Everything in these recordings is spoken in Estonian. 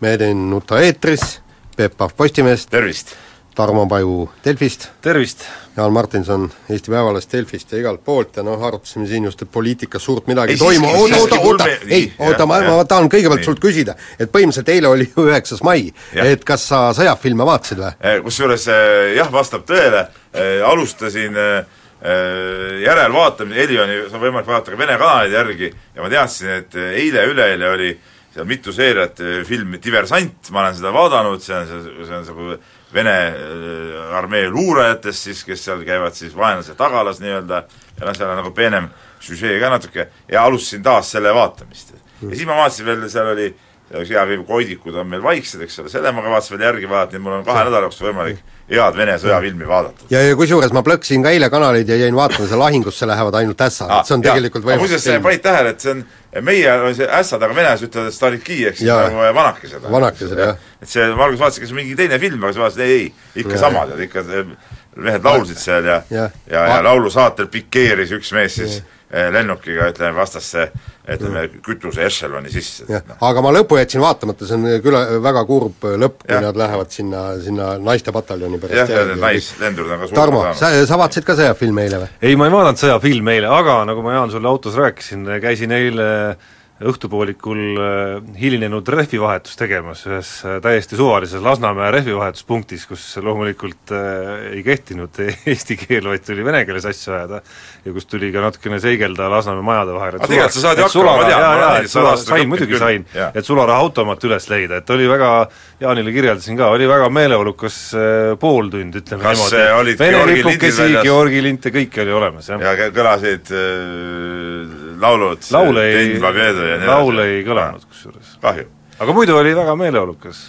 Mehed ei nuta eetris, Peep Pahv Postimehest, tervist! Tarmo Paju Delfist, tervist! Jaan Martinson Eesti Päevalehest, Delfist ja igalt poolt ja noh, arutasime siin just, et poliitikas suurt midagi Ei, toimu, oota, oota, oota, ei, oota, ma, ma tahan kõigepealt Nii. sult küsida, et põhimõtteliselt eile oli ju üheksas mai, et kas sa sõjafilme vaatasid või? Eh, Kusjuures eh, jah, vastab tõele, alustasin eh, eh, järelvaatamist, Elioni on võimalik vaadata ka Vene kanalide järgi. Ja ma teadsin, et eile-üleeile oli seal mitu seeriat eh, film Diversant, ma olen seda vaadanud, see on see, on see Vene eh, armee luurajatest siis, kes seal käivad siis vaenlase tagalas nii-öelda, ja noh, seal on nagu peenem süžee ka natuke, ja alustasin taas selle vaatamist. ja siis ma vaatasin veel, seal oli üks hea Koidikud on meil vaiksed, eks ole, selle ma kavatsen veel järgi vaadata, nii et mul on kahe nädala jooksul võimalik head Vene sõjafilmi vaadata. ja, ja kusjuures ma plõksin ka eile kanaleid ja jäin vaatama, seal lahingusse lähevad ainult ässad, et see on tegelikult võimalik. muuseas, panid tähele, et see on, meie, see ässad, aga venelased ütlevad Stariki ehk siis nagu vanakesed. Vanakesed, jah. et see, ma alguses vaatasin, kas mingi teine film, aga siis vaatasin, ei, ei, ikka samad, et ikka eh, mehed laulsid seal ja, ja, Jah. ja, ja laulusaatel pikeeris üks mees siis eh, lennukiga, ütleme, vastasse, ütleme, kütuse ešeloni sisse. jah, aga ma lõpu jätsin vaatamata, see on küll väga kurb lõpp, kui Jah. nad lähevad sinna, sinna naistepataljoni pärast jah, ja need naislendurid on ka Tarmo, suured sa, sa vaatasid ka sõjafilme eile või? ei, ma ei vaadanud sõjafilme eile, aga nagu ma, Jaan, sulle autos rääkisin, käisin eile õhtupoolikul äh, hilinenud rehvivahetust tegemas ühes äh, täiesti suvalises Lasnamäe rehvivahetuspunktis, kus loomulikult äh, ei kehtinud eesti keel, vaid tuli vene keeles asju ajada ja kus tuli ka natukene seigelda Lasnamäe majade vahel. Aga tegelikult sa saad ju hakkama, ma tean, ma nägin, et sa sula, aastaga sain, muidugi sain, et sularahaautomaat üles leida, et oli väga, Jaanile kirjeldasin ka, oli väga meeleolukas pooltund, ütleme Kas, niimoodi. olid Vene lipukesi? Georgi linte, kõike oli olemas, jah ja kõ- kõlasid äh, laulud laule ei, edasi. ei kõlanud kusjuures. kahju. aga muidu oli väga meeleolukas.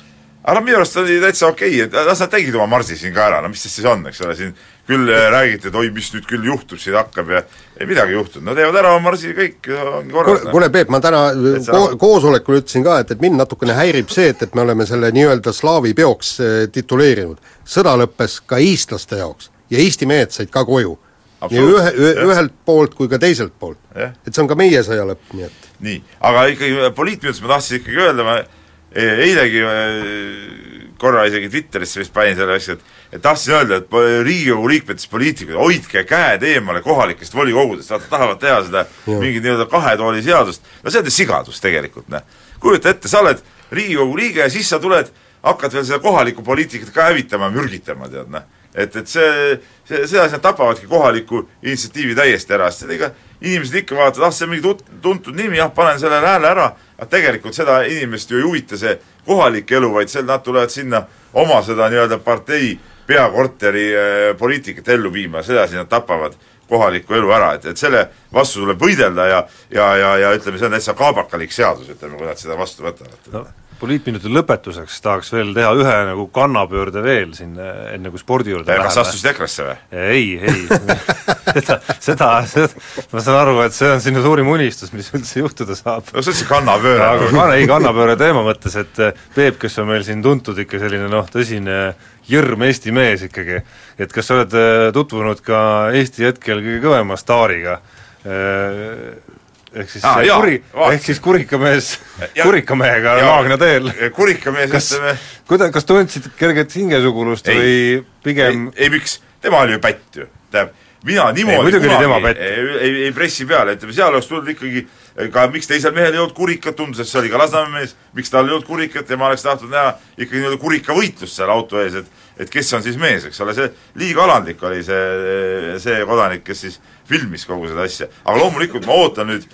aga noh, minu arust oli täitsa okei okay., et las nad tegid oma marsi siin ka ära, no mis sest siis on, eks ole, siin küll äh, räägiti, et oi, mis nüüd küll juhtub, siin hakkab ja ei midagi juhtunud, no teevad ära oma marsi, kõik ongi korras. kuule, kuule Peep, ma täna Täitsa ko koosolekul ütlesin ka, et, et mind natukene häirib see, et, et me oleme selle nii-öelda slaavi peoks eh, tituleerinud. sõda lõppes ka eestlaste jaoks ja Eesti mehed said ka koju. Nii ühe, ühelt poolt kui ka teiselt poolt. Et see on ka meie sõja lõpp, nii et. Nii, aga ikkagi poliitminutist ma tahtsin ikkagi öelda, ma e- eilegi e, korra isegi Twitterisse vist panin selle asja, et et tahtsin öelda, et Riigikogu liikmetest poliitikud, hoidke käed eemale kohalikest volikogudest, vaata tahavad teha seda mingit nii-öelda kahe tooli seadust, no see on ju sigadus tegelikult, noh. kujuta ette, sa oled Riigikogu liige ja siis sa tuled, hakkad veel seda kohalikku poliitikat ka hävitama, mürgitama, tead noh. Et, et see, see, sedasi nad tapavadki kohaliku initsiatiivi täiesti ära, sest ega inimesed ikka vaatavad, ah see on mingi tut-, tuntud nimi, jah, panen sellele hääle ära, aga tegelikult seda inimest ju ei huvita see kohalik elu, vaid sel nad tulevad sinna oma seda nii-öelda partei peakorteri äh, poliitikat ellu viima, sedasi nad tapavad kohalikku elu ära, et, et selle vastu tuleb võidelda ja ja, ja, ja ütleme, see on täitsa kaabakalik seadus, ütleme, kui nad seda vastu võtavad. No poliitminuti lõpetuseks tahaks veel teha ühe nagu kannapöörde veel siin, eh, enne kui spordi juurde kas astusid EKRE-sse või? ei, ei seda, seda, seda, ma saan aru, et see on sinu suurim unistus, mis üldse juhtuda saab. no see on see kannapööre. aga kann-, ei kannapööre teema mõttes, et eh, Peep, kes on meil siin tuntud ikka selline noh, tõsine jõrm Eesti mees ikkagi, et kas sa oled eh, tutvunud ka Eesti hetkel kõige kõvema staariga, ehk siis ah, jaa, kuri, ehk siis kurikamees, kurikamehega Maagna teel. kurikamees, ütleme, kuida-, kas tundsid kerget hingesugulust Ei. või pigem ei, ei miks, tema oli ju pätt ju, tähendab, mina niimoodi Ei, tema pätt. ei, ei, ei pressi peale, ütleme seal oleks tulnud ikkagi ka miks teisel mehel ei olnud kurikat, tundus, et see oli ka Lasnamäe mees, miks tal ei olnud kurikat ja ma oleks tahtnud näha ikkagi nii-öelda kurikavõitlust seal auto ees, et et kes on siis mees, eks ole, see liiga alandlik oli see, see kodanik, kes siis filmis kogu seda asja, aga loomulikult ma ootan nüüd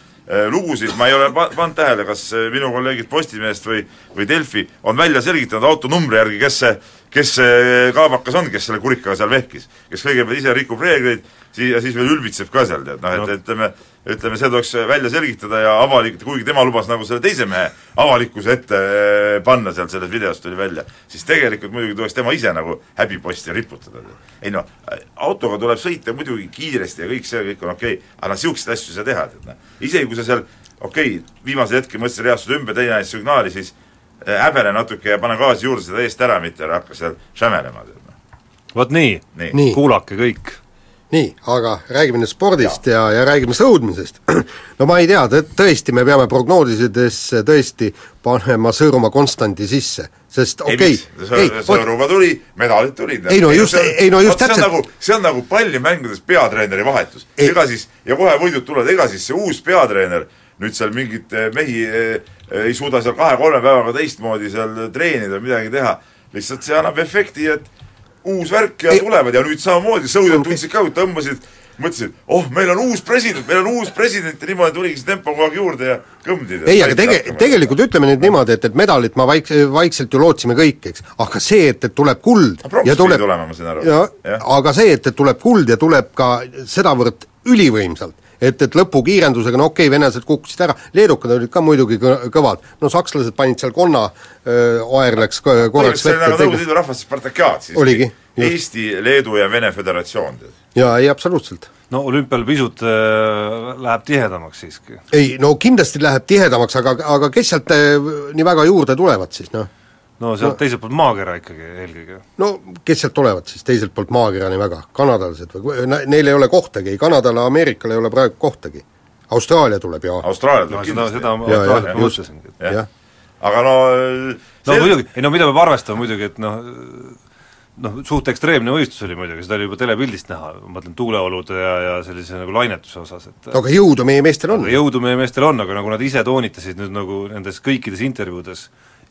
lugusid, ma ei ole pa- pannud tähele, kas eh, minu kolleegid Postimehest või, või Delfi on välja selgitanud autonumbri järgi, kes see, kes see kaabakas on, kes selle kurikaga seal vehkis. kes kõigepealt ise rikub reegleid, siis, ja siis veel ülbitseb ka seal, tead, noh et, et ütleme, ütleme, see tuleks välja selgitada ja avalik, kuigi tema lubas nagu selle teise mehe avalikkuse ette eh, panna sealt selles videos tuli välja, siis tegelikult muidugi tuleks tema ise nagu häbiposti riputada. ei noh, autoga tuleb sõita muidugi kiiresti ja kõik see kõik on okei okay,, aga niisuguseid asju ei saa teha, tead noh. isegi kui sa seal okei okay,, viimasel hetkel mõtlesid reastused ümber, teine andis signaali, siis häbene natuke ja pane gaasi juurde seda eest ära, mitte ära hakka seal šämelema. noh. vot nii, nii. nii., kuulake kõik nii, aga räägime nüüd spordist ja, ja, ja räägime sõudmisest. no ma ei tea, tõesti, me peame prognoosides tõesti panema Sõõrumaa konstandi sisse, sest okei okay, Sõõrumaa tuli, medalid tulid. ei no just, ei no just täpselt nagu, see on nagu pallimängudes peatreeneri vahetus. ega siis, ja kohe võidud tulevad, ega siis see uus peatreener nüüd seal mingeid eh, mehi eh, ei suuda seal kahe-kolme päevaga teistmoodi seal treenida, midagi teha, lihtsalt see annab efekti, et uus värk ja ei. tulevad ja nüüd samamoodi sõudjad tundsid ka, kui tõmbasid, mõtlesid, oh, meil on uus president, meil on uus president ja niimoodi tuligi see tempo kogu aeg juurde ja kõmdid. ei, aga tege-, tegelikult ütleme nüüd niimoodi, et, et medalit ma vaik-, vaikselt ju lootsime kõik, eks, aga see, et, et tuleb kuld no, ja tuleb tulema, ma saan aru. aga see, et, et tuleb kuld ja tuleb ka sedavõrd ülivõimsalt, et, et lõpukiirendusega, no okei okay,, venelased kukkusid ära, leedukad olid ka muidugi kõ-, kõvad, no sakslased panid seal konna, aer läks korraks vette. Nõukogude Liidu rahvaste Spartakiaat siis. oligi. Eesti, Leedu ja Vene Föderatsioon. jaa, ei absoluutselt. no olümpial pisut äh, läheb tihedamaks siiski. ei, no kindlasti läheb tihedamaks, aga, aga kes sealt äh, nii väga juurde tulevad siis, noh? No sealt no, teiselt poolt maakera ikkagi eelkõige. no kes sealt tulevad siis teiselt poolt maakera nii väga, kanadalased või, neil ei ole kohtagi, ei Kanadale, Ameerikale ei ole praegu kohtagi. Austraalia tuleb ja Austraalia tuleb no, kindlasti. seda, seda Austraaliat ma mõtlesingi. jah, aga no no muidugi, ei no mida peab arvestama muidugi, et noh, noh, suht ekstreemne võistlus oli muidugi, seda oli juba telepildist näha, ma mõtlen tuuleolude ja, ja sellise nagu lainetuse osas, et aga jõudu meie meestel on. jõudu meie meestel on, aga nagu nad ise toonitasid nüüd nagu nendes kõikides intervjuudes,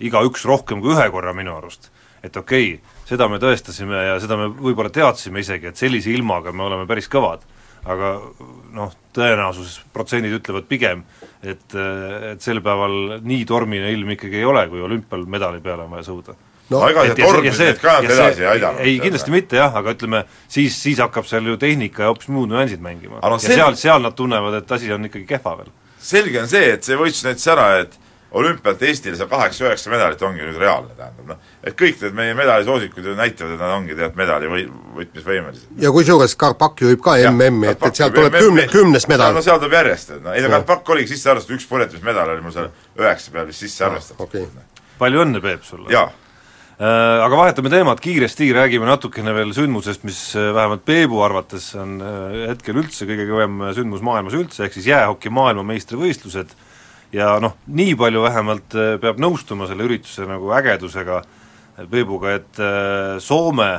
igaüks rohkem kui ühe korra minu arust, et okei okay,, seda me tõestasime ja seda me võib-olla teadsime isegi, et sellise ilmaga me oleme päris kõvad, aga noh, tõenäosus, protsendid ütlevad pigem, et, et sel päeval nii tormine ilm ikkagi ei ole, kui olümpial medali peale on vaja sõuda no aga see tormised ka edasi ei aidanud. ei, kindlasti mitte jah, aga ütleme, siis, siis hakkab seal ju tehnika ja hoopis muud nüansid mängima. Ja seal, seal nad tunnevad, et asi on ikkagi kehva veel. selge on see, et see võistlus näitas ära, et olümpialt Eestile see kaheksa-üheksa medalit ongi nüüd reaalne, tähendab noh, et kõik need meie medalisoosikud ju näitavad, et nad ongi tead medali või võtmisvõimelised. ja kusjuures Karpak juhib ka MM-i, et, et sealt tuleb kümne, kümnes medal. no seal tuleb järjest, et noh, ei no Karpak oligi sisse arvestatud, üks põletamismedal oli mul seal üheksa peal vist sisse arvestatud okay.. palju õnne, Peep, sulle! jaa Äh, aga vahetame teemat kiiresti, räägime natukene veel sündmusest, mis äh, vähemalt Peebu arvates on äh, hetkel üldse kõige kõvem sündmus maailmas üldse, ehk siis jäähoki maailmameistrivõistlused ja noh, nii palju vähemalt peab nõustuma selle ürituse nagu ägedusega Peebuga, et Soome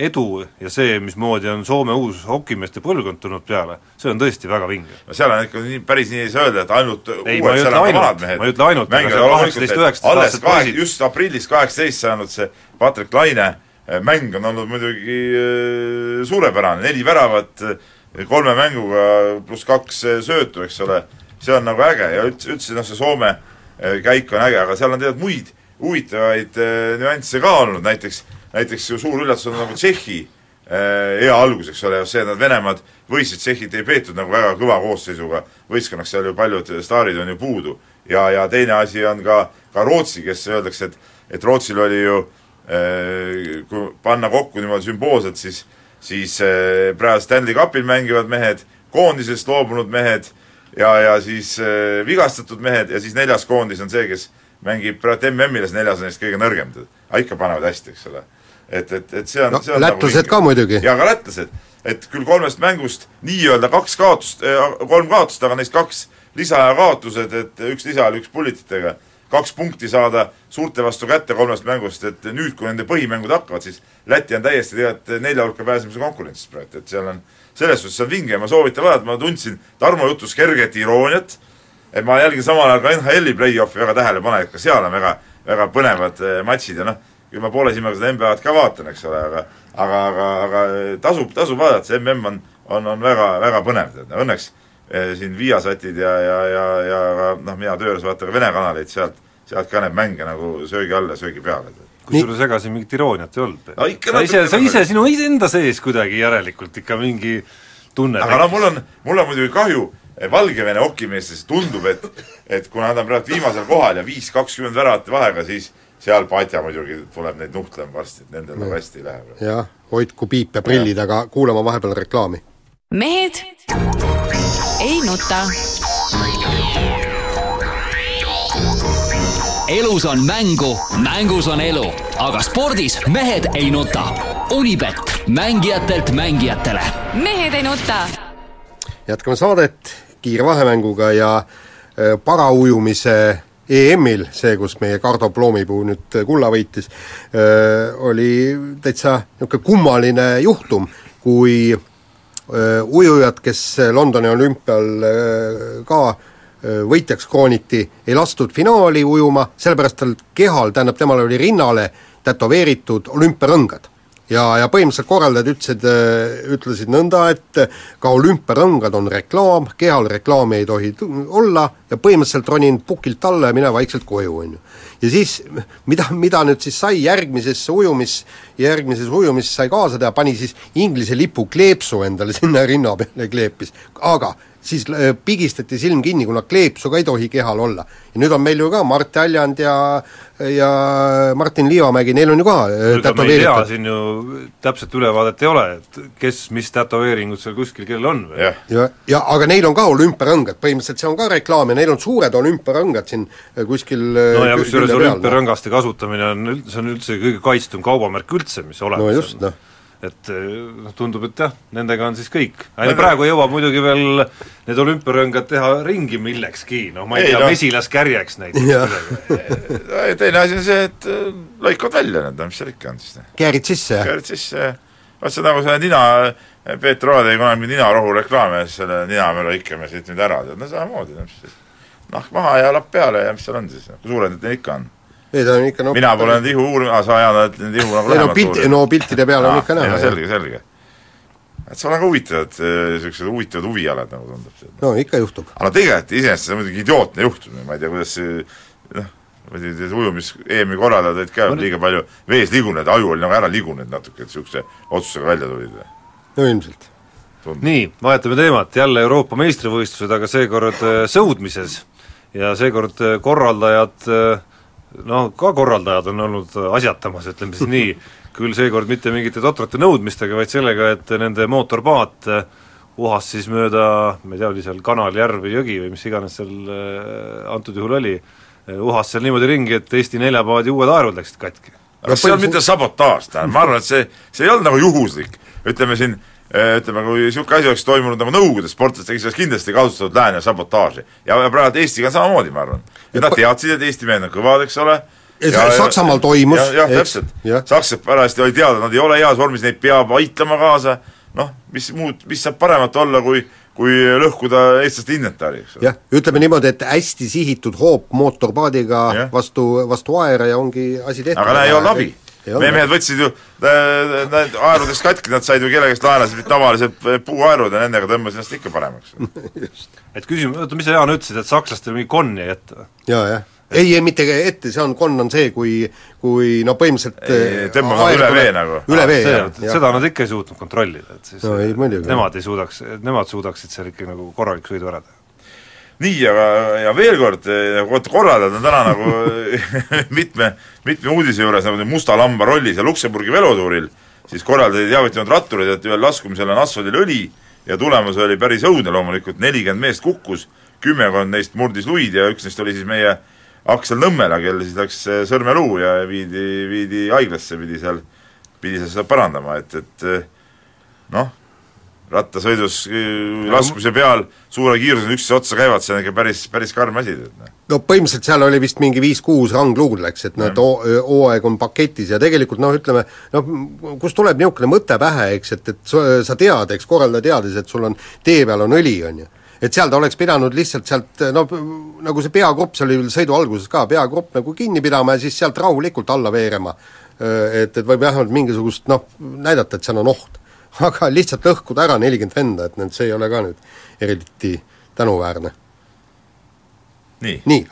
edu ja see, mismoodi on Soome uus hokimeeste põlvkond tulnud peale, see on tõesti väga vinge. no seal on ikka nii, päris nii ei saa öelda, et ainult ei, on ka vanad mehed. ma ei ütle ainult, aga seal kaheksateist, üheksateist aastased poisid just aprillis kaheksateist saanud see Patrick Laine mäng on olnud muidugi suurepärane, neli väravat kolme mänguga pluss kaks söötu, eks ole, see on nagu äge. Ja üldse, üldse noh, see Soome käik on äge, aga seal on tead muid huvitavaid nüansse ka olnud, näiteks näiteks ju suur üllatus on nagu Tšehhi äh, hea algus, eks ole, see, et nad Venemaad võistlesid, Tšehhit ei peetud nagu väga kõva koosseisuga. Võistkonnaks, seal ju paljud staarid on ju puudu. ja, ja teine asi on ka, ka Rootsi, kes öeldakse, et, et Rootsil oli ju äh, kui panna kokku niimoodi sümboolselt, siis siis äh, praegu Stanley Cupil mängivad mehed, koondisest loobunud mehed ja, ja siis äh, vigastatud mehed ja siis neljas koondis on see, kes mängib praegu MM-iles, neljas on neist kõige nõrgem. aga ikka panevad hästi, eks ole et, et, et see on no, see on lätlased nagu ka muidugi. jaa, ka lätlased. et küll kolmest mängust nii-öelda kaks kaotust, eh, kolm kaotust, aga neist kaks lisaaja kaotused, et üks lisaajal, üks pullititega, kaks punkti saada suurte vastu kätte kolmest mängust, et nüüd, kui nende põhimängud hakkavad, siis Läti on täiesti tegelikult nelja hulka pääsemise konkurentsis praegu, et seal on, selles suhtes on vinge. Ja ma soovitan vaadata, ma tundsin Tarmo jutus kerget irooniat, et ma jälgin samal ajal ka NHL-i play-off'i väga tähelepanelikult, ka seal on väga, väga põnevad eh, matšid ja noh, küll ma poole silmaga seda NBA-d ka vaatan, eks ole, aga aga, aga, aga tasub, tasub vaadata, see MM on, on, on väga, väga põnev, õnneks siin Viasatid ja, ja, ja, ja noh, mina töö juures vaatan ka Vene kanaleid, sealt, sealt ka neid mänge nagu söögi all ja söögi peal. kusjuures ega siin mingit irooniat ei olnud No sa ise, sa ise sinu iseenda sees kuidagi järelikult ikka mingi tunne aga no mul on, mul on muidugi kahju Valgevene hokimeestest, tundub, et et kuna nad on praegu viimasel kohal ja viis kakskümmend väravate vahega, siis seal Patja muidugi tuleb neid nuhtlema varsti, et nendel nagu hästi ei lähe. jah, hoidku piip ja prillid, aga kuulama vahepeal reklaami. Mehed ei nuta. elus on mängu, mängus on elu, aga spordis mehed ei nuta. Unibet, mängijatelt mängijatele. mehed ei nuta. jätkame saadet kiire vahemänguga ja äh, paraujumise EM-il, see, kus meie Kardo Ploomipuu nüüd kulla võitis, oli täitsa niisugune kummaline juhtum, kui ujujad, kes Londoni olümpial öö, ka võitjaks krooniti, ei lastud finaali ujuma, sellepärast tal kehal, tähendab, temal oli rinnale tätoveeritud olümpiarõngad ja, ja põhimõtteliselt korraldajad ütlesid, ütlesid nõnda, et ka olümpiarõngad on reklaam, kehal reklaami ei tohi olla ja põhimõtteliselt ronin pukilt alla ja mine vaikselt koju, on ju. Ja siis, mida, mida nüüd siis sai järgmisesse ujumis, järgmises ujumis sai kaasa teha, pani siis Inglise lipu kleepsu endale sinna rinna peale kleepis, aga siis äh, pigistati silm kinni, kuna kleepsu ka ei tohi kehal olla. ja nüüd on meil ju ka Mart Haljand ja ja Martin Liivamägi, neil on ju ka äh, tätoveeritud siin ju täpset ülevaadet ei ole, et kes mis tätoveeringud seal kuskil kellel on või? jah, ja, ja aga neil on ka olümpiarõngad, põhimõtteliselt see on ka reklaam ja neil on suured olümpiarõngad siin äh, kuskil no ja kusjuures noh. olümpiarõngaste kasutamine on üld-, see on üldse kõige kaitstum kaubamärk üldse, mis olemas no just, on. noh. Et eh, noh, tundub, et jah, nendega on siis kõik. ainult praegu jõuab muidugi veel need olümpiarõngad teha ringi millekski, noh ma ei, Ei, tea noh. no., mesilaskärjeks näiteks teine asi on see, et äh, lõikavad välja need, mis seal ikka on siis. käärid sisse käid sisse, vaat see nagu see nina, Peeter Oja tegi kunagi ninarohu reklaami ja siis selle ninamööda lõikame siit nüüd ära, tead, no samamoodi, no mis siis nahk maha ja lapp peale ja mis seal on siis, kui suured need ikka on? Ei ta on ikka no mina pole neid ihu uurinud, aa sa ajad neid ihu nagu ei no uurinud. no piltide peal on ikka ei näha no selge, selge. et see on väga huvitavad, niisugused huvitavad huvialad nagu tundub. no ikka juhtub. aga tegelikult iseenesest see on muidugi idiootne juhtum, ma ei tea, kuidas see noh, ma ei tea, ujumis EM-i korraldajad olid ka liiga palju vees ligunenud, aju oli nagu ära ligunenud natuke, et niisuguse otsusega välja tulid. no ilmselt. nii, vahetame teemat, jälle Euroopa meistrivõistlused, aga seekord äh, sõudmises ja seekord äh, korraldajad äh, noh, ka korraldajad on olnud asjatamas, ütleme siis nii, küll seekord mitte mingite totrate nõudmistega, vaid sellega, et nende mootorpaat äh, uhas siis mööda, ma ei tea, oli seal kanal, järv või jõgi või mis iganes seal äh, antud juhul oli, uhas seal niimoodi ringi, et Eesti neljapaadi uued aerud läksid katki. aga see on mitte sabotaaž, tähendab, ma arvan, et see, see ei olnud nagu juhuslik. ütleme siin, ütleme, kui niisugune asi oleks toimunud nagu Nõukogude sportlastel, siis oleks kindlasti kasutatud lääne sabotaaži. ja, ja praegu Eestiga on samamoodi, ma arvan. et nad teadsid, et Eesti mehed on kõvad, eks ole, Ja Saksamaal toimus, jah, jah, täpselt. sakslased parajasti oli teada, nad ei ole heas vormis, neid peab aitama kaasa, noh, mis muud, mis saab paremat olla, kui kui lõhkuda eestlaste inventari, eks ole. jah, ütleme niimoodi, et hästi sihitud hoop mootorpaadiga Jah. vastu, vastu aera ja ongi asi tehtud. aga näe, ei olnud abi. Meie mehed võtsid ju need aerudest katki, nad said ju kellegist laenasid tavalised puuaerud ja nendega tõmbasid ennast ikka paremaks. et küsimus, oota, mis sa, Jaan, ütlesid, et sakslastel mingi konn jäi ette või? jaa, jah. ei, ei mitte ette, see on, konn on see, kui, kui no põhimõtteliselt Ei, eh, tõmbame üle vee nagu. üle vee, see, jah, seda nad ikka ei suutnud kontrollida, et siis No ei, nemad ei suudaks, nemad suudaksid seal ikka nagu korralik sõidu ära teha. Nii, aga, ja veel kord, vot korraldajad on täna nagu mitme, mitme uudise juures nagu musta lamba rollis ja Luksemburgi velotuuril, siis korraldajad teavitanud rattureid, et ühel laskumisel on asfaldil õli ja tulemus oli päris õudne. Loomulikult, nelikümmend meest kukkus, kümmekond neist murdis luid ja üks neist oli siis meie Aksel Nõmmela, kellel siis läks eh, sõrmeluu ja viidi, viidi haiglasse, pidi seal, pidi seal seda parandama, et, et eh, noh, rattasõidus eh, laskmise peal suure kiirusega üksteise otsa käivad, see on ikka päris, päris karm asi, noh. no põhimõtteliselt seal oli vist mingi viis-kuus rangluud läks, et need hoo- hooaeg on paketis ja tegelikult noh, ütleme noh, kust tuleb niisugune mõte pähe, eks, et, et sa, sa tead, eks, korraldaja teadis, et sul on, tee peal on õli, on ju. et seal ta oleks pidanud lihtsalt sealt no nagu see peagrupp, see oli veel sõidu alguses ka, peagrupp nagu kinni pidama ja siis sealt rahulikult alla veerema. Et, et või vähemalt mingisugust noh, näidata, et seal on oht. Aga lihtsalt lõhkuda ära nelikümmend venda, et need, see ei ole ka nüüd eriti tänuväärne. Nii, nii,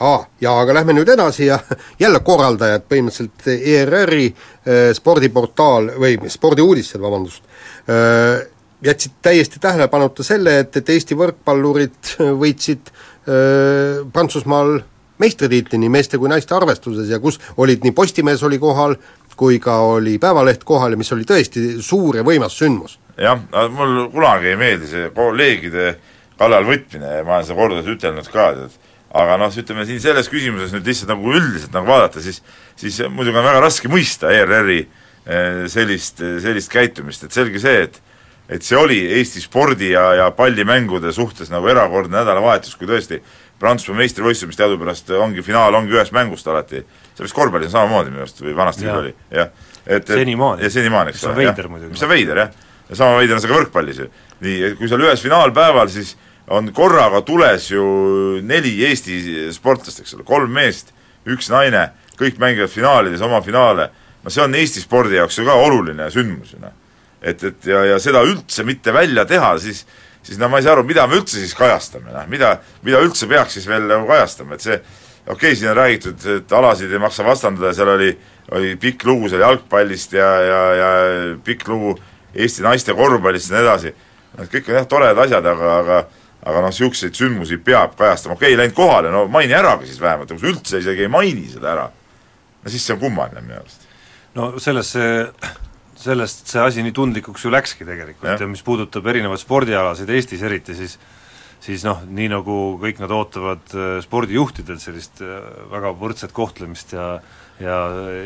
ja aga lähme nüüd edasi ja jälle korraldajad, põhimõtteliselt ERR-i äh, spordiportaal või spordiuudised, vabandust äh,, jätsid täiesti tähelepanuta selle, et, et Eesti võrkpallurid võitsid äh, Prantsusmaal meistritiitli nii meeste kui naiste arvestuses ja kus olid nii Postimees oli kohal, kui ka oli Päevaleht kohal ja mis oli tõesti suur ja võimas sündmus. jah, mul kunagi ei meeldi see kolleegide kallal võtmine ja ma olen seda korduvalt ütelnud ka, et aga noh, ütleme siin selles küsimuses nüüd lihtsalt nagu üldiselt nagu vaadata, siis siis muidugi on väga raske mõista ERR-i eh, sellist, sellist käitumist, et selge see, et et see oli Eesti spordi ja, ja pallimängude suhtes nagu erakordne nädalavahetus, kui tõesti Prantsusmaa meistrivõistlused, mis teadupärast ongi finaal, ongi ühest mängust alati, see vist korvpallis on samamoodi minu arust või vanasti küll oli, jah. et, senimaani. ja senimaani, eks ole. muidugi. mis on veider, jah. ja sama veider on see ka võrkpallis ju. nii, kui seal ühes finaalpäeval siis on korraga tules ju neli Eesti sportlast, eks ole, kolm meest, üks naine, kõik mängivad finaalides oma finaale, no see on Eesti spordi jaoks ju ka oluline sündmus ju noh. et, et ja, ja seda üldse mitte välja teha, siis siis no ma ei saa aru, mida me üldse siis kajastame, noh, mida, mida üldse peaks siis veel nagu kajastama, et see okei okay,, siin on räägitud, et alasid ei maksa vastandada, seal oli, oli pikk lugu seal jalgpallist ja, ja, ja pikk lugu Eesti naiste korvpallist ja nii edasi, et kõik on jah, toredad asjad, aga, aga aga noh, niisuguseid sündmusi peab kajastama, okei okay,, läinud kohale, no maini ära siis vähemalt, kui sa üldse isegi ei maini seda ära, no siis see on kummaline minu arust. no selles see sellest see asi nii tundlikuks ju läkski tegelikult ja, ja mis puudutab erinevaid spordialasid Eestis eriti, siis siis noh, nii nagu kõik nad ootavad äh, spordijuhtidelt sellist äh, väga võrdset kohtlemist ja ja,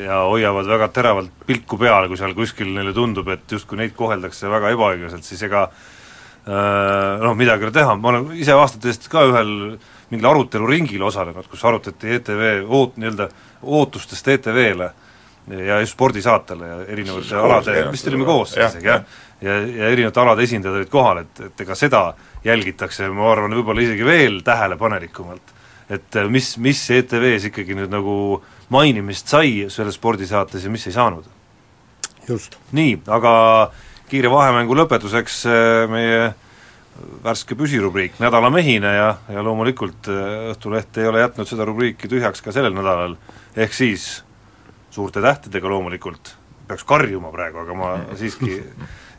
ja hoiavad väga teravalt pilku peal, kui seal kuskil neile tundub, et justkui neid koheldakse väga ebaõiglaselt, siis ega äh, noh, midagi ei ole teha, ma olen ise aastate eest ka ühel mingil aruteluringil osalenud, kus arutati ETV oot-, nii-öelda ootustest ETV-le ja just spordisaatele ja erinevate alade, vist olime koos isegi jah, ja, ja erinevate alade esindajad olid kohal, et, et ega seda jälgitakse, ma arvan, võib-olla isegi veel tähelepanelikumalt. et äh, mis, mis ETV-s ikkagi nüüd nagu mainimist sai selles spordisaates ja mis ei saanud. just. nii, aga kiire vahemängu lõpetuseks äh, meie värske püsirubriik Nädala mehine ja, ja loomulikult äh, Õhtuleht ei ole jätnud seda rubriiki tühjaks ka sellel nädalal, ehk siis suurte tähtedega loomulikult, peaks karjuma praegu, aga ma siiski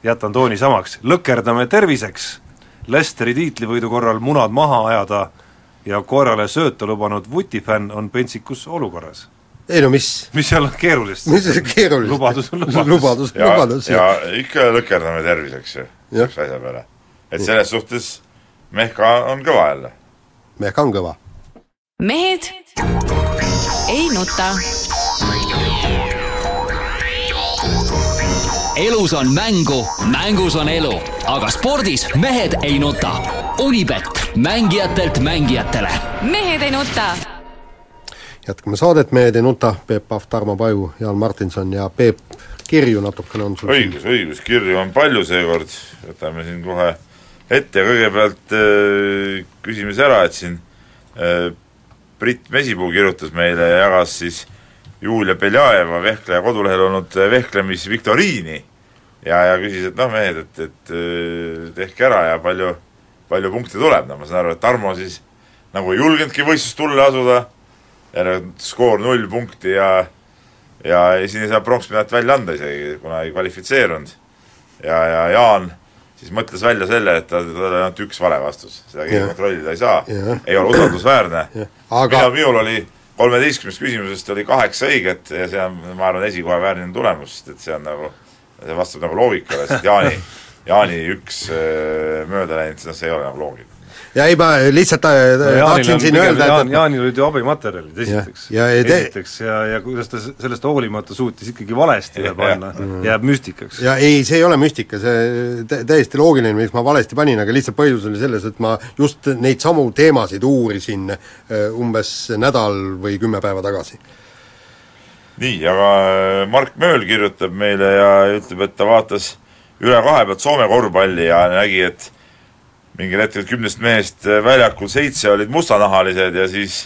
jätan tooni samaks, lõkerdame terviseks, Lesteri tiitlivõidu korral munad maha ajada ja koerale sööta lubanud vutifänn on pentsikus olukorras. ei no mis mis seal on keerulist? mis seal keerulist? lubadus on lubadus. lubadus on lubadus. ja ikka lõkerdame terviseks ju, üks asja peale. et selles suhtes Mehka on kõva jälle. Mehka on kõva. mehed ei nuta elus on mängu, mängus on elu, aga spordis mehed ei nuta. Unibet, mängijatelt mängijatele. mehed ei nuta. jätkame saadet Mehed ei nuta, Peep Pahv, Tarmo Paju, Jaan Martinson ja Peep, kirju natukene on sul õigus, õigus, kirju on palju seekord, võtame siin kohe ette, kõigepealt äh, küsime siis ära, et siin äh, Brit Mesipuu kirjutas meile ja jagas siis Julia Beljajeva vehkleja kodulehel olnud vehklemisviktoriini ja, ja küsis, et noh, mehed, et, et tehke ära ja palju, palju punkte tuleb, no ma saan aru, et Tarmo siis nagu ei julgenudki võistlust tulla asuda, järelikult skoor null punkti ja ja siin ei saa pronksmedalt välja anda isegi, kuna ei kvalifitseerunud. ja, ja Jaan siis mõtles välja selle, et tal oli ainult üks vale vastus, seda keegi kontrollida ei saa, ei ole usaldusväärne. Aga... minul, minul oli kolmeteistkümnest küsimusest oli kaheksa õiget ja see on, ma arvan, esikoha väärne tulemus, sest et see on nagu see vastab nagu loogikale, sest Jaani, Jaani üks äh, mööda läinud, noh, see ei ole nagu loogiline. Ja ei, ma lihtsalt äh, tahtsin siin öelda, et Jaan, Jaanil olid ju abimaterjalid esiteks, esiteks ja, ja kuidas ta sellest hoolimata suutis ikkagi valesti üle panna, jääb müstikaks. ja ei, see ei ole müstika, see täiesti loogiline, miks ma valesti panin, aga lihtsalt põhjus oli selles, et ma just neid samu teemasid uurisin äh, umbes nädal või kümme päeva tagasi nii, aga äh, Mark Mööl kirjutab meile ja ütleb, et ta vaatas üle kahe pealt Soome korvpalli ja nägi, et mingil hetkel kümnest mehest äh, väljakul seitse olid mustanahalised ja siis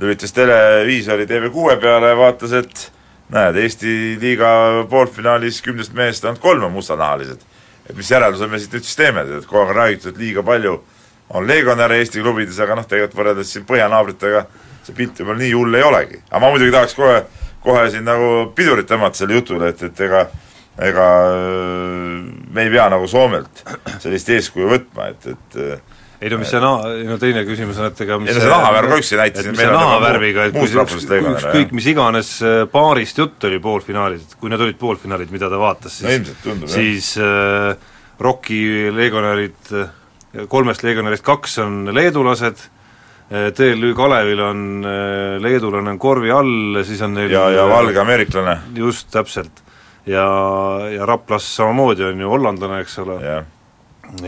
lülitas televiisori TV6 peale ja vaatas, et näed, Eesti liiga poolfinaalis kümnest mehest ainult kolm on mustanahalised. et mis järelduse me siit nüüd siis teeme, et kogu aeg on räägitud, et liiga palju on legionäre Eesti klubides, aga noh, tegelikult võrreldes siin põhjanaabritega see pilt võib-olla nii hull ei olegi. aga ma muidugi tahaks kohe, kohe siin nagu pidurit tõmmata sellele jutule, et, et ega ega äh, me ei pea nagu Soomelt sellist eeskuju võtma, et, et äh, ei no mis see na-, no teine küsimus on, et ega mis ei no see nahavärv ka üksi näitas, et mis see meil on nagu nahavärviga, et kui see üks, ükskõik mis iganes äh, paarist jutt oli poolfinaalis, et kui need olid poolfinaalid, mida ta vaatas, No siis ilmselt tundub, siis äh, Rocki legionärid, kolmest legionärist kaks on leedulased, TLÜ Kalevil on äh, leedulane on korvi all, siis on neil ja, ja valge ameeriklane, just, täpselt. ja, ja Raplas samamoodi on ju hollandlane, eks ole, jah,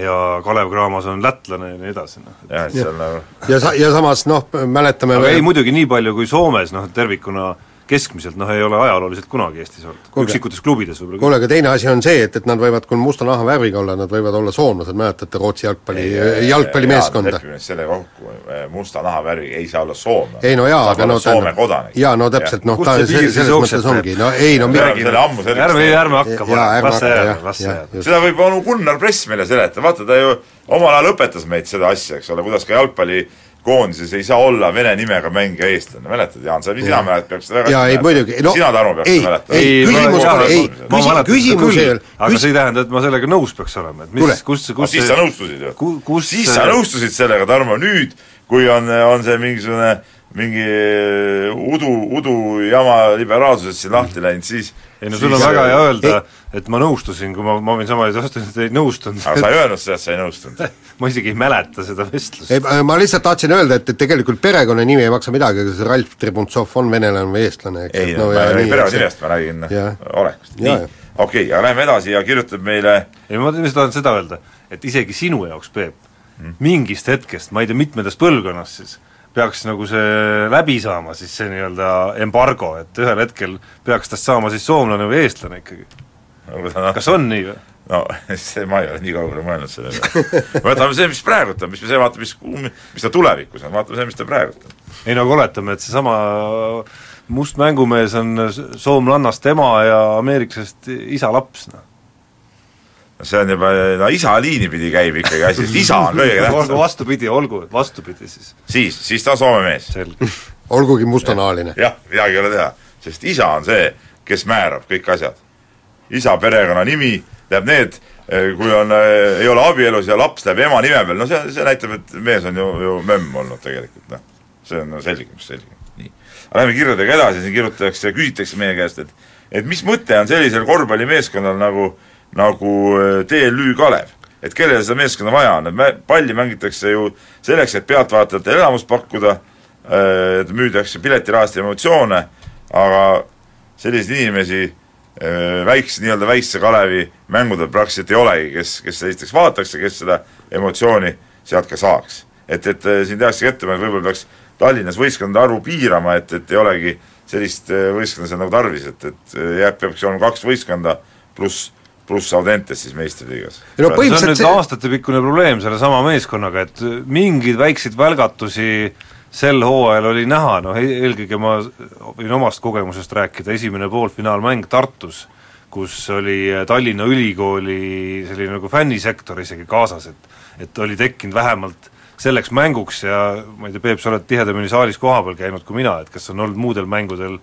ja Kalev Cramas on lätlane ja nii edasi, noh. jah, et seal nagu ja sa-, ja samas noh, mäletame aga ei muidugi nii palju kui Soomes, noh tervikuna keskmiselt noh, ei ole ajalooliselt kunagi Eestis olnud, üksikutes klubides võib-olla kuule, aga teine asi on see, et, et nad võivad küll musta nahavärviga olla, nad võivad olla soomlased, mäletate Rootsi jalgpalli, jalgpallimeeskonda? selle kokku, musta nahavärviga ei saa olla soomlane. ei no jaa, aga no Soome kodanik. jaa, no täpselt, noh, ta selles mõttes ongi, no ei no me mi- oleme selle ammu selgeks ärme, ärme hakka las see jääb, las see jääb. seda võib onu Gunnar Press meile seletada, vaata ta ju omal ajal õpetas meid seda asja, eks ole, kuidas ka jalgpallikoondises ei saa olla vene nimega mängija eestlane, mäletad, Jaan, sa, sina mäletad, peaks seda väga jaa, ei muidugi, no sina, Tarmo, peaks ei, seda mäletama. ei, küsimus ei, küsimus seda ei ole, aga küs- see ei tähenda, et ma sellega nõus peaks olema, et mis, kus, no kus siis sa nõustusid ju. siis sa nõustusid sellega, Tarmo, nüüd, kui on, on see mingisugune mingi udu, udu jama liberaalsusest siin lahti läinud, siis ei no sul on väga hea öelda, et ma nõustusin, kui ma, ma võin sama asja vastu, et ei nõustunud aga sa ei öelnud seda, et sa ei nõustunud. ma isegi ei mäleta seda vestlust. ei, ma lihtsalt tahtsin öelda, et, et tegelikult perekonnanimi ei maksa midagi, kas Ralf Tribuntsov on venelane või eestlane, eks ei no, ja ma ei räägi perekonnanimest, ma räägin olekust. Nii okei okay,, aga lähme edasi ja kirjutab meile ei ma lihtsalt tahan seda öelda, et isegi sinu jaoks, Peep mm., mingist hetkest, ma ei tea, mitmendast põlvkonnast siis, peaks nagu see läbi saama, siis see nii-öelda embargo, et ühel hetkel peaks tast saama siis soomlane või eestlane ikkagi. no, kas on nii või? no see, ma ei ole nii kaugele mõelnud selle peale. võtame see, mis praegult on, mis me see vaatame, mis, mis ta tulevikus on, vaatame see, mis ta praegult on. ei no aga oletame, et seesama must mängumees on soomlannast ema ja ameeriklasest isa laps, noh. See on juba, no isa liini pidi käib ikkagi asi, sest isa on kõige olgu tähtsam. vastupidi, olgu vastupidi siis, siis, siis ta on Soome mees. olgugi mustanahaline. jah, midagi ei ole teha, sest isa on see, kes määrab kõik asjad. isa perekonnanimi, tähendab need, kui on, ei ole abielus ja laps läheb ema nime peal, no see, see näitab, et mees on ju, ju mömm olnud tegelikult, noh. see on no selge, mis selge, nii. aga lähme kirjadega edasi, siin kirjutatakse, küsitakse meie käest, et et mis mõte on sellisel korvpallimeeskonnal nagu, nagu äh, TLÜ Kalev? et kellele seda meeskonda vaja on, et palli mängitakse ju selleks, et pealtvaatajatele elamust pakkuda, et müüdakse piletirahast emotsioone, aga selliseid inimesi äh, väikse, nii-öelda väikse Kalevi mängudel praktiliselt ei olegi, kes, kes esiteks vaataks ja kes seda emotsiooni sealt ka saaks. et, et siin tehaksegi ettepanek, võib-olla peaks Tallinnas võistkondade arvu piirama, et, et ei olegi sellist võistkonda seal nagu tarvis, et, et jääb, peaks olema kaks võistkonda pluss, pluss Audentes siis meistriliigas. ei no see on nüüd see, aastatepikkune probleem sellesama meeskonnaga, et mingeid väikseid välgatusi sel hooajal oli näha, noh eelkõige ma võin omast kogemusest rääkida, esimene poolfinaalmäng Tartus, kus oli Tallinna Ülikooli selline nagu fännisektor isegi kaasas, et et oli tekkinud vähemalt selleks mänguks ja ma ei tea, Peep, sa oled tihedamini saalis kohapeal käinud kui mina, et kas on olnud muudel mängudel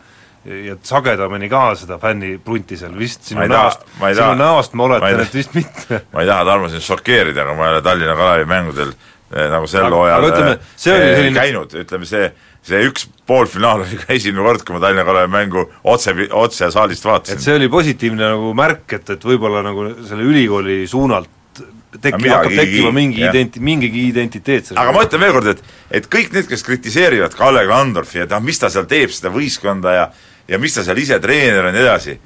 ja sagedamini ka seda fänniprunti seal vist sinu näost, sinu näost ma oletan, et vist mitte ma ei taha Tarmo sind šokeerida, aga ma ei ole Tallinna Kalevi mängudel eh, nagu sel hooajal eh, eh, selline- käinud, ütleme see, see üks poolfinaal oli ka esimene kord, kui ma Tallinna Kalevi mängu otse, otse saalist et vaatasin. see oli positiivne nagu märk, et, et võib-olla nagu selle ülikooli suunalt midagi hakkab tekkima mingi jah. identi-, mingigi identiteet selles aga ma ütlen veel kord, et, et kõik need, kes kritiseerivad Kalle Klandorfi ja noh, mis ta seal teeb, seda võistkonda ja ja mis ta seal ise treener on ja nii edasi,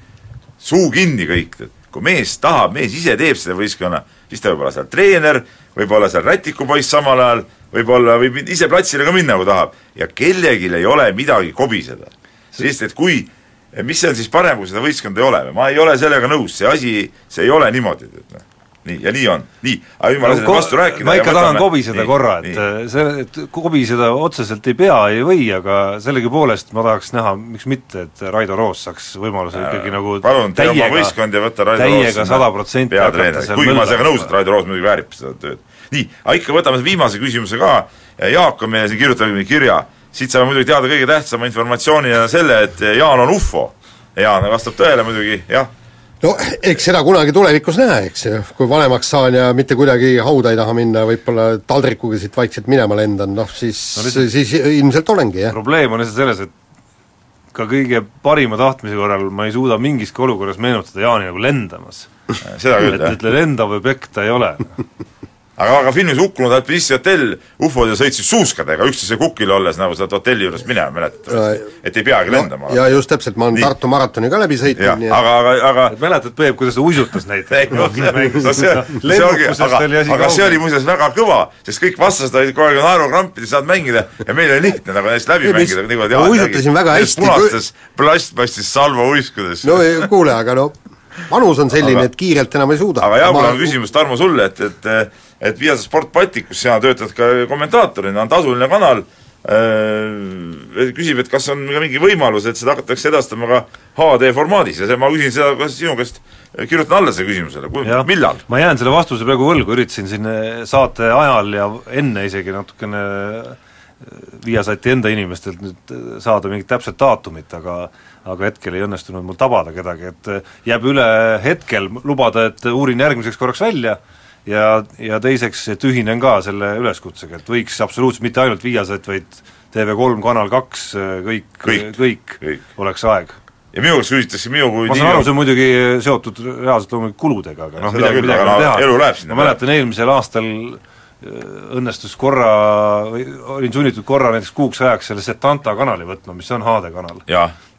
suu kinni kõik, kui mees tahab, mees ise teeb seda võistkonna, siis ta võib olla seal treener, võib olla seal rätikupoiss samal ajal, võib-olla võib ise platsile ka minna, kui tahab. ja kellelgi ei ole midagi kobiseda. sest et kui, mis see on siis parem, kui seda võistkonda ei ole või, ma ei ole sellega nõus, see asi, see ei ole niimoodi, et noh. nii, ja nii on, nii, aga nüüd ma lasen Ko- vastu rääkida ma ja ikka tahan kobiseda nii, korra, et äh, see, et kobiseda otseselt ei pea, ei või, aga sellegipoolest ma tahaks näha, miks mitte, et Raido Roos saaks võimaluse ikkagi nagu palun, tee oma võistkond ja võta Raido Roos täiega sada protsenti peatreeneriks, kuigi ma sellega nõus, et Raido Roos muidugi väärib seda tööd. nii, aga ikka võtame viimase küsimuse ka, Jaak on meile siin kirjutanud kirja, siit saame muidugi teada kõige tähtsama informatsioonina selle, et Jaan on ufo. Jaan vastab tõele muidugi, jah, no eks seda kunagi tulevikus näe, eks ju, kui vanemaks saan ja mitte kuidagi hauda ei taha minna, võib-olla taldrikuga siit vaikselt minema lendan, noh siis No siis ilmselt olengi, jah. probleem on lihtsalt selles, et ka kõige parima tahtmise korral ma ei suuda mingiski olukorras meenutada Jaani nagu lendamas. seda küll, et, jah et lendav objekt ta ei ole. aga, aga filmis Hukkunud alpinisti hotell, ufod ju sõitsid suuskadega üksteise kukil olles nagu sealt hotelli juurest minema, mäletad? et ei peagi lendama ja just täpselt, ma olen Nii. Tartu maratoni ka läbi sõitnud, nii et aga, aga, aga mäletad, Peep, kuidas ta uisutas ei no see, see ongi, aga, aga see oli muuseas väga kõva, sest kõik vastased olid kogu aeg naerukrampides, saanud mängida ja meil oli lihtne nagu neist läbi mängida niimoodi. ma uisutasin väga hästi, kui- punastes plastmassist salvauiskudes no ei, kuule, aga no vanus on selline et kiirelt enam ei suuda. aga jah, mul on küsimus, Tarmo, sulle, et, et et Viasat Sport Balticus sina töötad ka kommentaatorina, on tasuline kanal äh,, küsib, et kas on ka mingi võimalus, et seda hakatakse edastama ka HD formaadis ja see, ma küsin seda kas sinu käest, kirjutan alla sellele küsimusele, Jah. millal? ma jään selle vastuse praegu võlgu, üritasin siin eh, saate ajal ja enne isegi natukene Viasati enda inimestelt nüüd saada mingit täpset daatumit, aga aga hetkel ei õnnestunud mul tabada kedagi, et jääb üle hetkel lubada, et uurin järgmiseks korraks välja ja, ja teiseks, et ühinen ka selle üleskutsega, et võiks absoluutselt mitte ainult Viasat, vaid TV3 Kanal kaks, kõik, Kõik, kõik, kõik. oleks aeg ja minu käest küsitakse minu kui ma saan aru, see on muidugi seotud reaalselt loomulikult kuludega, aga noh, Seda midagi, midagi aga ei ole teha. ma mäletan eelmisel aastal äh, õnnestus korra, olin sunnitud korra näiteks kuuks ajaks selle Setanta kanali võtma, mis on HD kanal.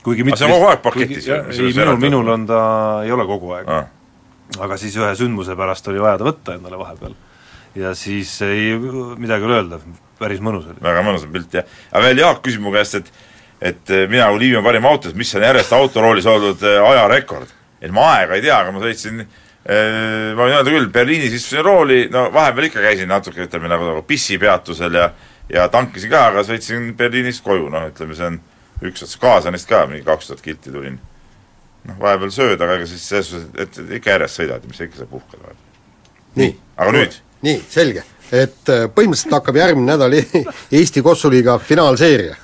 kuigi Aga mitte see on kogu aeg paketis ei, minul, minul on ta, ei ole kogu aeg. Ah. Aga siis ühe sündmuse pärast oli vaja ta võtta endale vahepeal. ja siis ei, midagi ei ole öelda, päris mõnus oli. väga mõnus on pilt jah, aga veel Jaak küsib mu käest, et et eh, mina Liivi parim autos, mis on järjest autoroolis olnud eh, ajarekord. et ma aega ei tea, aga ma sõitsin eh, ma võin öelda küll, Berliinis istusin rooli, no vahepeal ikka käisin natuke, ütleme nagu, nagu pissipeatusel ja ja tankisin ka, aga sõitsin Berliinist koju, noh ütleme, see on üks ots Kaasanist ka mingi kaks tuhat kilti tulin. noh, vahepeal sööd, aga ega siis selles suhtes, et et ikka järjest sõidad mis sa ikka seal puhkad vahepeal. nii. aga nüüd, nii, selge. et äh, põhimõtteliselt hakkab järgmine nädal Eesti Kossuliiga finaalseeria.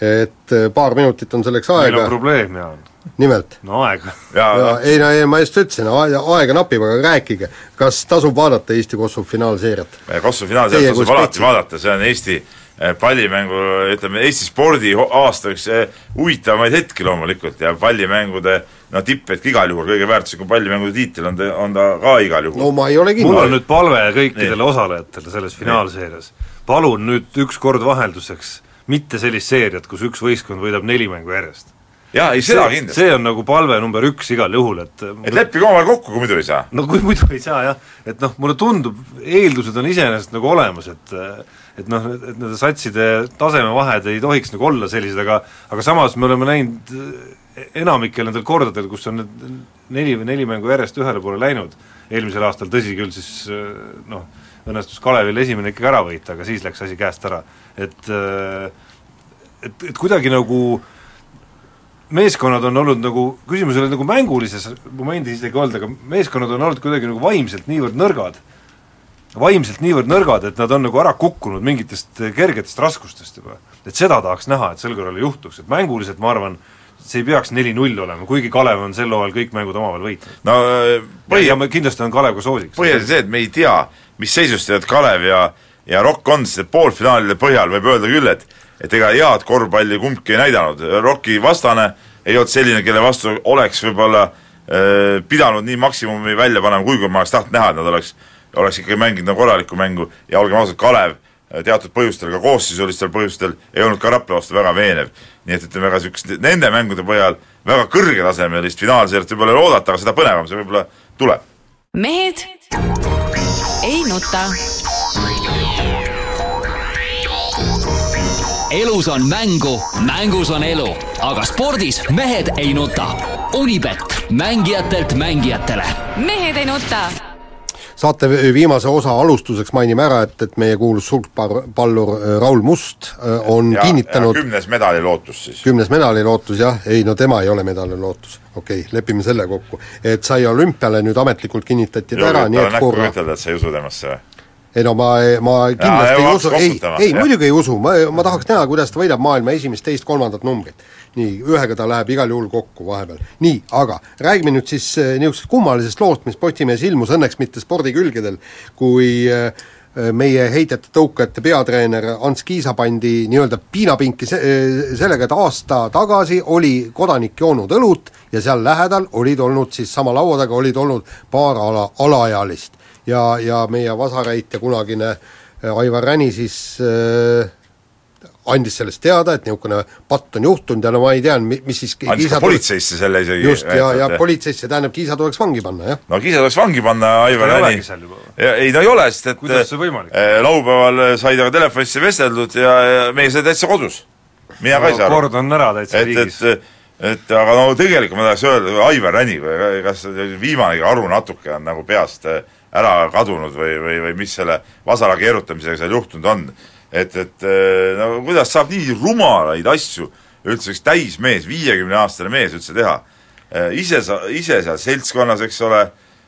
et äh, paar minutit on selleks meil on aega, probleem, Jaan. nimelt. no aeg. ja, ja ei no ei, ma just ütlesin, aega, aega napib, aga rääkige, kas tasub vaadata Eesti Kossu finaalseeriat? Kossu finaalseeriat tasub alati vaadata, see on Eesti eh, pallimängu, ütleme Eesti spordi aasta üks eh, huvitavamaid hetki loomulikult ja pallimängude no tipphetk igal juhul, kõige väärtuslikum pallimängude tiitel on ta, on ta ka igal juhul no ma ei ole mul kindel on. nüüd palve kõikidele osalejatele selles finaalseerias, palun nüüd ükskord vahelduseks mitte sellist seeriat, kus üks võistkond võidab neli mängu järjest. jaa, ei seda kindlasti, see on nagu palve number üks igal juhul, et et leppige omavahel kokku, kui muidu ei saa. no kui muidu ei saa jah, et noh, mulle tundub, eeldused on iseenesest nagu olemas, et et noh, et nende satside tasemevahed ei tohiks nagu olla sellised, aga aga samas me oleme näinud eh, enamikel nendel kordadel, kus on need neli või neli mängu järjest ühele poole läinud, eelmisel aastal tõsi küll, siis noh, õnnestus Kalevil esimene ikkagi ära võita, aga siis läks asi käest ära. et et, et kuidagi nagu meeskonnad on olnud nagu, küsimus ei ole nagu mängulises momendis isegi olnud, aga meeskonnad on olnud kuidagi nagu vaimselt niivõrd nõrgad, vaimselt niivõrd nõrgad, et nad on nagu ära kukkunud mingitest kergetest raskustest juba. et seda tahaks näha, et sel korral ei juhtuks, et mänguliselt ma arvan, see ei peaks neli-null olema, kuigi Kalev on sel hooajal kõik mängud omavahel võitnud. no eh, põhi ja, ja kindlasti on Kalev ka soosiks. põhiasi see, et me ei tea, mis seisus tegelikult Kalev ja ja Rock on, sest poolfinaalide põhjal võib öelda küll, et et ega head korvpalli kumbki ei näidanud, Rocki vastane ei olnud selline, kelle vastu oleks võib-olla äh, pidanud nii maksimumi välja panema, kuigi ma oleks tahtnud näha, et nad oleks, oleks ikkagi mänginud nagu korralikku mängu ja olgem ausad, Kalev äh, teatud põhjustel, ka koosseisulistel põhjustel ei olnud ka Rapla vastu väga veenev. nii et ütleme, väga niisugust nende mängude põhjal väga kõrgetasemelist finaalseeriat võib-olla ei oodata, aga seda põnevam see võib-olla tuleb. mehed ei nuta. Elus on mängu, mängus on elu, aga spordis mehed ei nuta. Unibet, mängijatelt mängijatele mehed ei nuta saate viimase osa alustuseks mainime ära, et, et meie kuulus sulgpallur äh, Raul Must äh, on ja, kinnitanud ja kümnes medalilootus siis. kümnes medalilootus jah, ei no tema ei ole medalilootus, okei okay,, lepime selle kokku. et sai olümpiale nüüd ametlikult kinnitati ta ära, nii et korra ütelda, et sa ei usu temasse või? Ei no ma, ma kindlasti ja, ei usu, ei, ei muidugi ei usu, ma, ma tahaks näha, kuidas ta võidab maailma esimest, teist, kolmandat numbrit. nii, ühega ta läheb igal juhul kokku vahepeal. nii, aga räägime nüüd siis äh, niisugusest kummalisest loost, mis Postimehes ilmus, õnneks mitte spordikülgedel, kui äh, meie heidjate tõukajate peatreener Ants Kiisa pandi nii-öelda piinapinki se-, sellega, et aasta tagasi oli kodanik joonud õlut ja seal lähedal olid olnud siis sama laua taga olid olnud paar ala, alaealist ja, ja meie vasaräitja kunagine äh, Aivar Räni siis äh, andis sellest teada, et niisugune patt on juhtunud ja no ma ei tea, mis siis andis ka politseisse selle isegi just, ja, ja politseisse, tähendab, Kiisa tuleks vangi panna, jah. no Kiisa tuleks vangi panna, Aivar Räni ei ta ei ole, sest et kuidas see võimalik? Äh, laupäeval sai temaga telefonisse vesteldud ja, ja meie sai täitsa kodus. mina ka ei saa aru. kord on ära täitsa et, riigis. et, et aga no tegelikult ma tahaks öelda, Aivar Räni, kas viimanegi aru natuke on nagu peast äh, ära kadunud või, või, või mis selle vasara keerutamisega seal juhtunud on. et, et eh, no kuidas saab nii rumalaid asju üldse üks täismees, viiekümneaastane mees üldse teha. Eh, ise sa, ise seal seltskonnas, eks ole,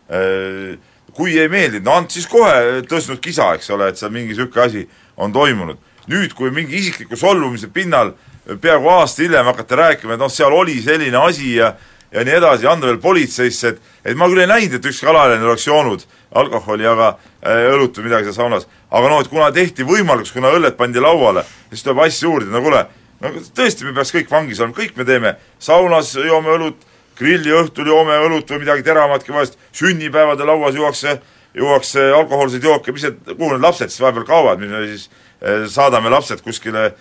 eh, kui ei meeldinud, no and siis kohe tõstnud kisa, eks ole, et seal mingi niisugune asi on toimunud. nüüd, kui mingi isikliku solvumise pinnal peaaegu aasta hiljem hakata rääkima, et noh, seal oli selline asi ja ja nii edasi, anda veel politseisse, et et ma küll ei näinud, et ükski alaealine oleks joonud alkoholi, aga äh, õlut või midagi seal saunas. aga noh, et kuna tehti võimalikuks, kuna õlled pandi lauale, siis tuleb asja uurida, no kuule, no tõesti, me peaks kõik vangis olema, kõik me teeme, saunas joome õlut, grilli õhtul joome õlut või midagi teravatki vahest, sünnipäevade lauas juuakse, juuakse alkohoolseid jooke, mis need, kuhu need lapsed siis vahepeal kaovad, mis me siis äh, saadame lapsed kuskile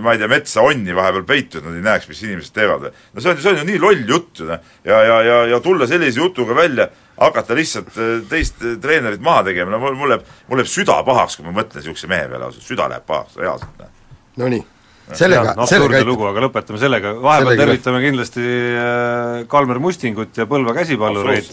ma ei tea, metsa onni vahepeal peitu, et nad ei näeks, mis inimesed teevad. no see on, see on ju nii loll jutt ju noh, ja, ja, ja, ja tulla sellise jutuga välja, hakata lihtsalt äh, teist äh, treenerit maha tegema, no mul, mul läheb, mul läheb süda pahaks, kui ma mõtlen niisuguse mehe peale, ausalt, süda läheb pahaks, reaalselt. Noh. Nonii sellega, sellega lugu, aga lõpetame sellega, vahepeal sellega tervitame kindlasti Kalmer Mustingut ja Põlva käsipallureid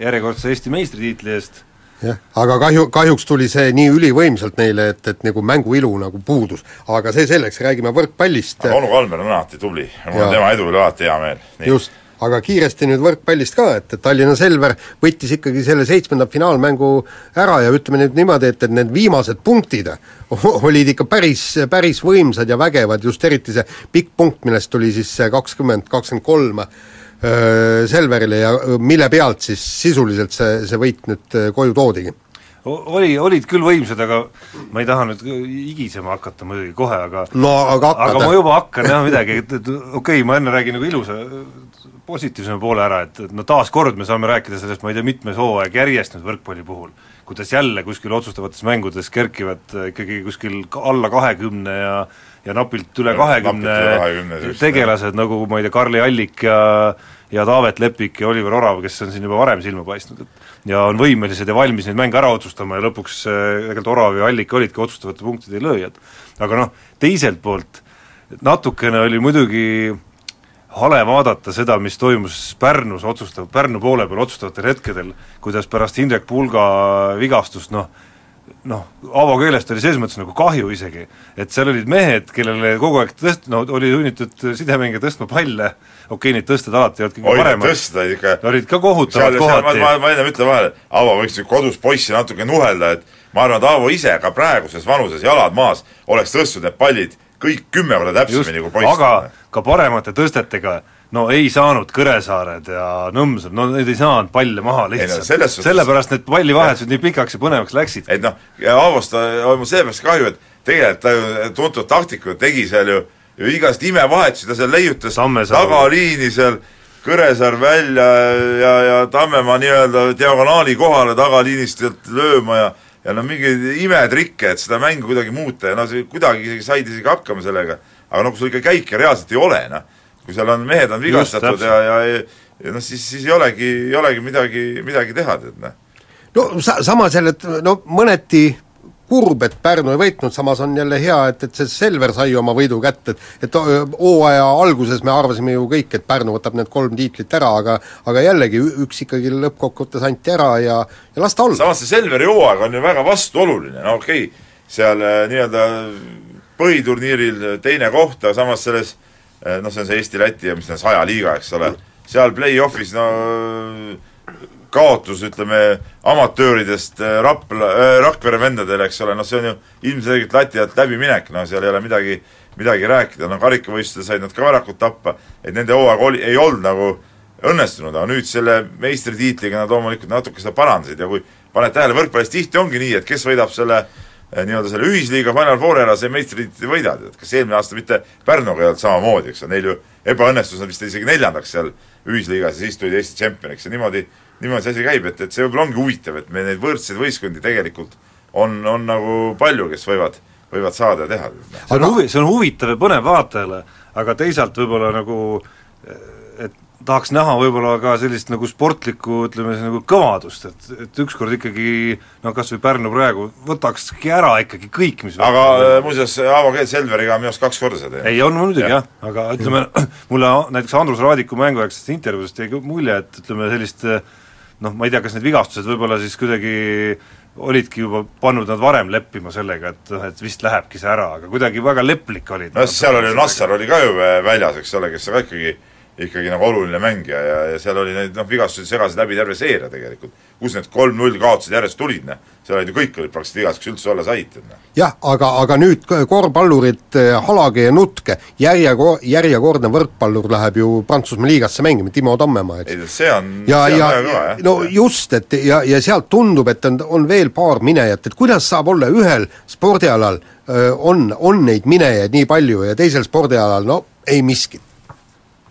järjekordse Eesti meistritiitli eest jah, aga kahju, kahjuks tuli see nii ülivõimsalt neile, et, et nagu mänguilu nagu puudus. aga see selleks, räägime võrkpallist. onu Kalmer on alati tubli. Mul on tema edu üle alati hea meel. just, aga kiiresti nüüd võrkpallist ka, et, et Tallinna Selver võttis ikkagi selle seitsmenda finaalmängu ära ja ütleme nüüd niimoodi, et, et need viimased punktid olid ikka päris, päris võimsad ja vägevad, just eriti see pikk punkt, millest tuli siis see kakskümmend, kakskümmend kolm Selverile ja mille pealt siis sisuliselt see, see võit nüüd koju toodigi? oli, olid küll võimsad, aga ma ei taha nüüd higisema hakata muidugi kohe, aga no aga hakkad. aga ma juba hakkan jah midagi, et, et okei okay,, ma enne räägin nagu ilusa positiivsema poole ära, et, et no taaskord me saame rääkida sellest, ma ei tea, mitmes hooaeg järjest nüüd võrkpalli puhul, kuidas jälle kuskil otsustavates mängudes kerkivad ikkagi kuskil alla kahekümne ja ja napilt üle kahekümne tegelased, nagu ma ei tea, Karli Allik ja ja Taavet Lepik ja Oliver Orav, kes on siin juba varem silma paistnud, et ja on võimelised ja valmis neid mänge ära otsustama ja lõpuks tegelikult Orav ja Allik olidki otsustavate punktide lööjad. aga noh, teiselt poolt natukene oli muidugi hale vaadata seda, mis toimus Pärnus otsustav, Pärnu poole peal otsustavatel hetkedel, kuidas pärast Indrek Pulga vigastust noh, noh, avakeelest oli selles mõttes nagu kahju isegi, et seal olid mehed, kellele kogu aeg tõst-, no oli sunnitud sidemängija tõstma palle, okei okay,, neid tõsted alati ei olnud kõige paremad, tõsta ikka olid ka kohutavad kohati. ma, ma ennem ütlen vahele, Aavo võiks nüüd kodus poissi natuke nuhelda, et ma arvan, et Aavo ise ka praeguses vanuses, jalad maas, oleks tõstnud need pallid kõik kümme korda täpsemini kui poiss. aga ka paremate tõstetega no ei saanud Kõresaared ja Nõmsad, no need ei saanud palle maha lihtsalt no,. sellepärast need pallivahetused nii pikaks ja põnevaks läksid. et noh, Aavost on mul sellepärast kahju, et tegelikult ta ju tuntud taktik tegi seal ju, ju igast imevahetusi, ta seal leiutas tagaliini seal, Kõresaar välja ja, ja Tammemaa nii-öelda diagonaali kohale tagaliinist lööma ja ja no mingeid imetrikke, et seda mängu kuidagi muuta ja no see kuidagi said isegi hakkama sellega, aga no kui sul ikka käike reaalselt ei ole, noh, kui seal on, mehed on vigastatud Just, ja, ja ja noh, siis, siis ei olegi, ei olegi midagi, midagi teha, tead noh. no sa-, samas jälle, et no mõneti kurb, et Pärnu ei võitnud, samas on jälle hea, et, et see Selver sai oma võidu kätte, et et hooaja alguses me arvasime ju kõik, et Pärnu võtab need kolm tiitlit ära, aga aga jällegi, üks ikkagi lõppkokkuvõttes anti ära ja, ja las ta olla. samas see Selveri hooaeg on ju väga vastuoluline, no okei okay,, seal äh, nii-öelda põhiturniiril teine koht, aga samas selles äh, noh, see on see Eesti-Läti ja mis ta on, saja liiga, eks ole, seal play-off'is no kaotus, ütleme, amatööridest äh, Rapla äh,, Rakvere vendadele, eks ole, noh see on ju ilmselgelt lati alt läbiminek, no seal ei ole midagi, midagi rääkida, no karikavõistlustel said nad ka varakult tappa, et nende hooaeg oli, ei olnud nagu õnnestunud, aga nüüd selle meistritiitliga nad loomulikult natuke seda parandasid ja kui paned tähele, võrkpallis tihti ongi nii, et kes võidab selle eh, nii-öelda selle ühisliiga Final Fouri ära, see meistritiitli võidad, et kas eelmine aasta mitte Pärnuga ei olnud samamoodi, eks ole, neil ju ebaõnnestus, nad vist isegi neljandaks seal ühisliigas ja siis tulid Eesti tšempioniks. Ja niimoodi niimoodi see asi käib, et, et see võib-olla ongi huvitav, et meil neid võrdseid võistkondi tegelikult on, on nagu palju, kes võivad, võivad saada ja teha. see on huvi, see on huvitav ja põnev vaatajale, aga teisalt võib-olla nagu et tahaks näha võib-olla ka sellist nagu sportlikku, ütleme siis nagu kõvadust, et, et ükskord ikkagi no kas või Pärnu praegu võtakski ära ikkagi kõik, mis aga äh, muuseas, Aavo Keel Selveriga on minu arust kaks korda seda teinud. ei, on muidugi jah ja., aga ütleme, mulle näiteks Andrus Raadiku mänguaegsest intervjuust jäi mulje, et ütleme sellist äh, noh, ma ei tea, kas need vigastused võib-olla siis kuidagi olidki juba pannud nad varem leppima sellega, et noh, et vist lähebki see ära, aga kuidagi väga leplik olid. no seal oli Nassar oli ka ju väljas, eks ole, kes ka ikkagi ikkagi nagu oluline mängija ja, ja seal oli neid noh, vigastusi segasid läbi terve seeria tegelikult. kus need kolm-null kaotused järjest tulid, noh, seal olid ju kõik olid praktiliselt vigased, kes üldse olla said, noh. jah, aga, aga nüüd korvpallurid eh, Halage ja Nutke, järjeko-, järjekordne võrkpallur läheb ju Prantsusmaa liigasse mängima, Timo Tammemaa, eks. ei, see on, see on ja, väga kõva, jah. no just, et ja, ja sealt tundub, et on, on veel paar minejat, et kuidas saab olla ühel spordialal on, on neid minejaid nii palju ja teisel spordialal no ei miskit.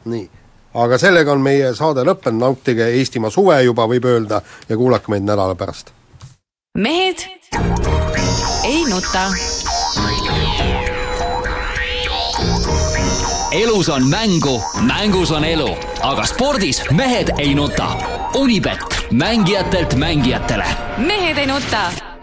Nii aga sellega on meie saade lõppenud, nautige Eestimaa suve juba, võib öelda, ja kuulake meid nädala pärast. mehed ei nuta. elus on mängu, mängus on elu, aga spordis mehed ei nuta. Unibet, mängijatelt mängijatele. mehed ei nuta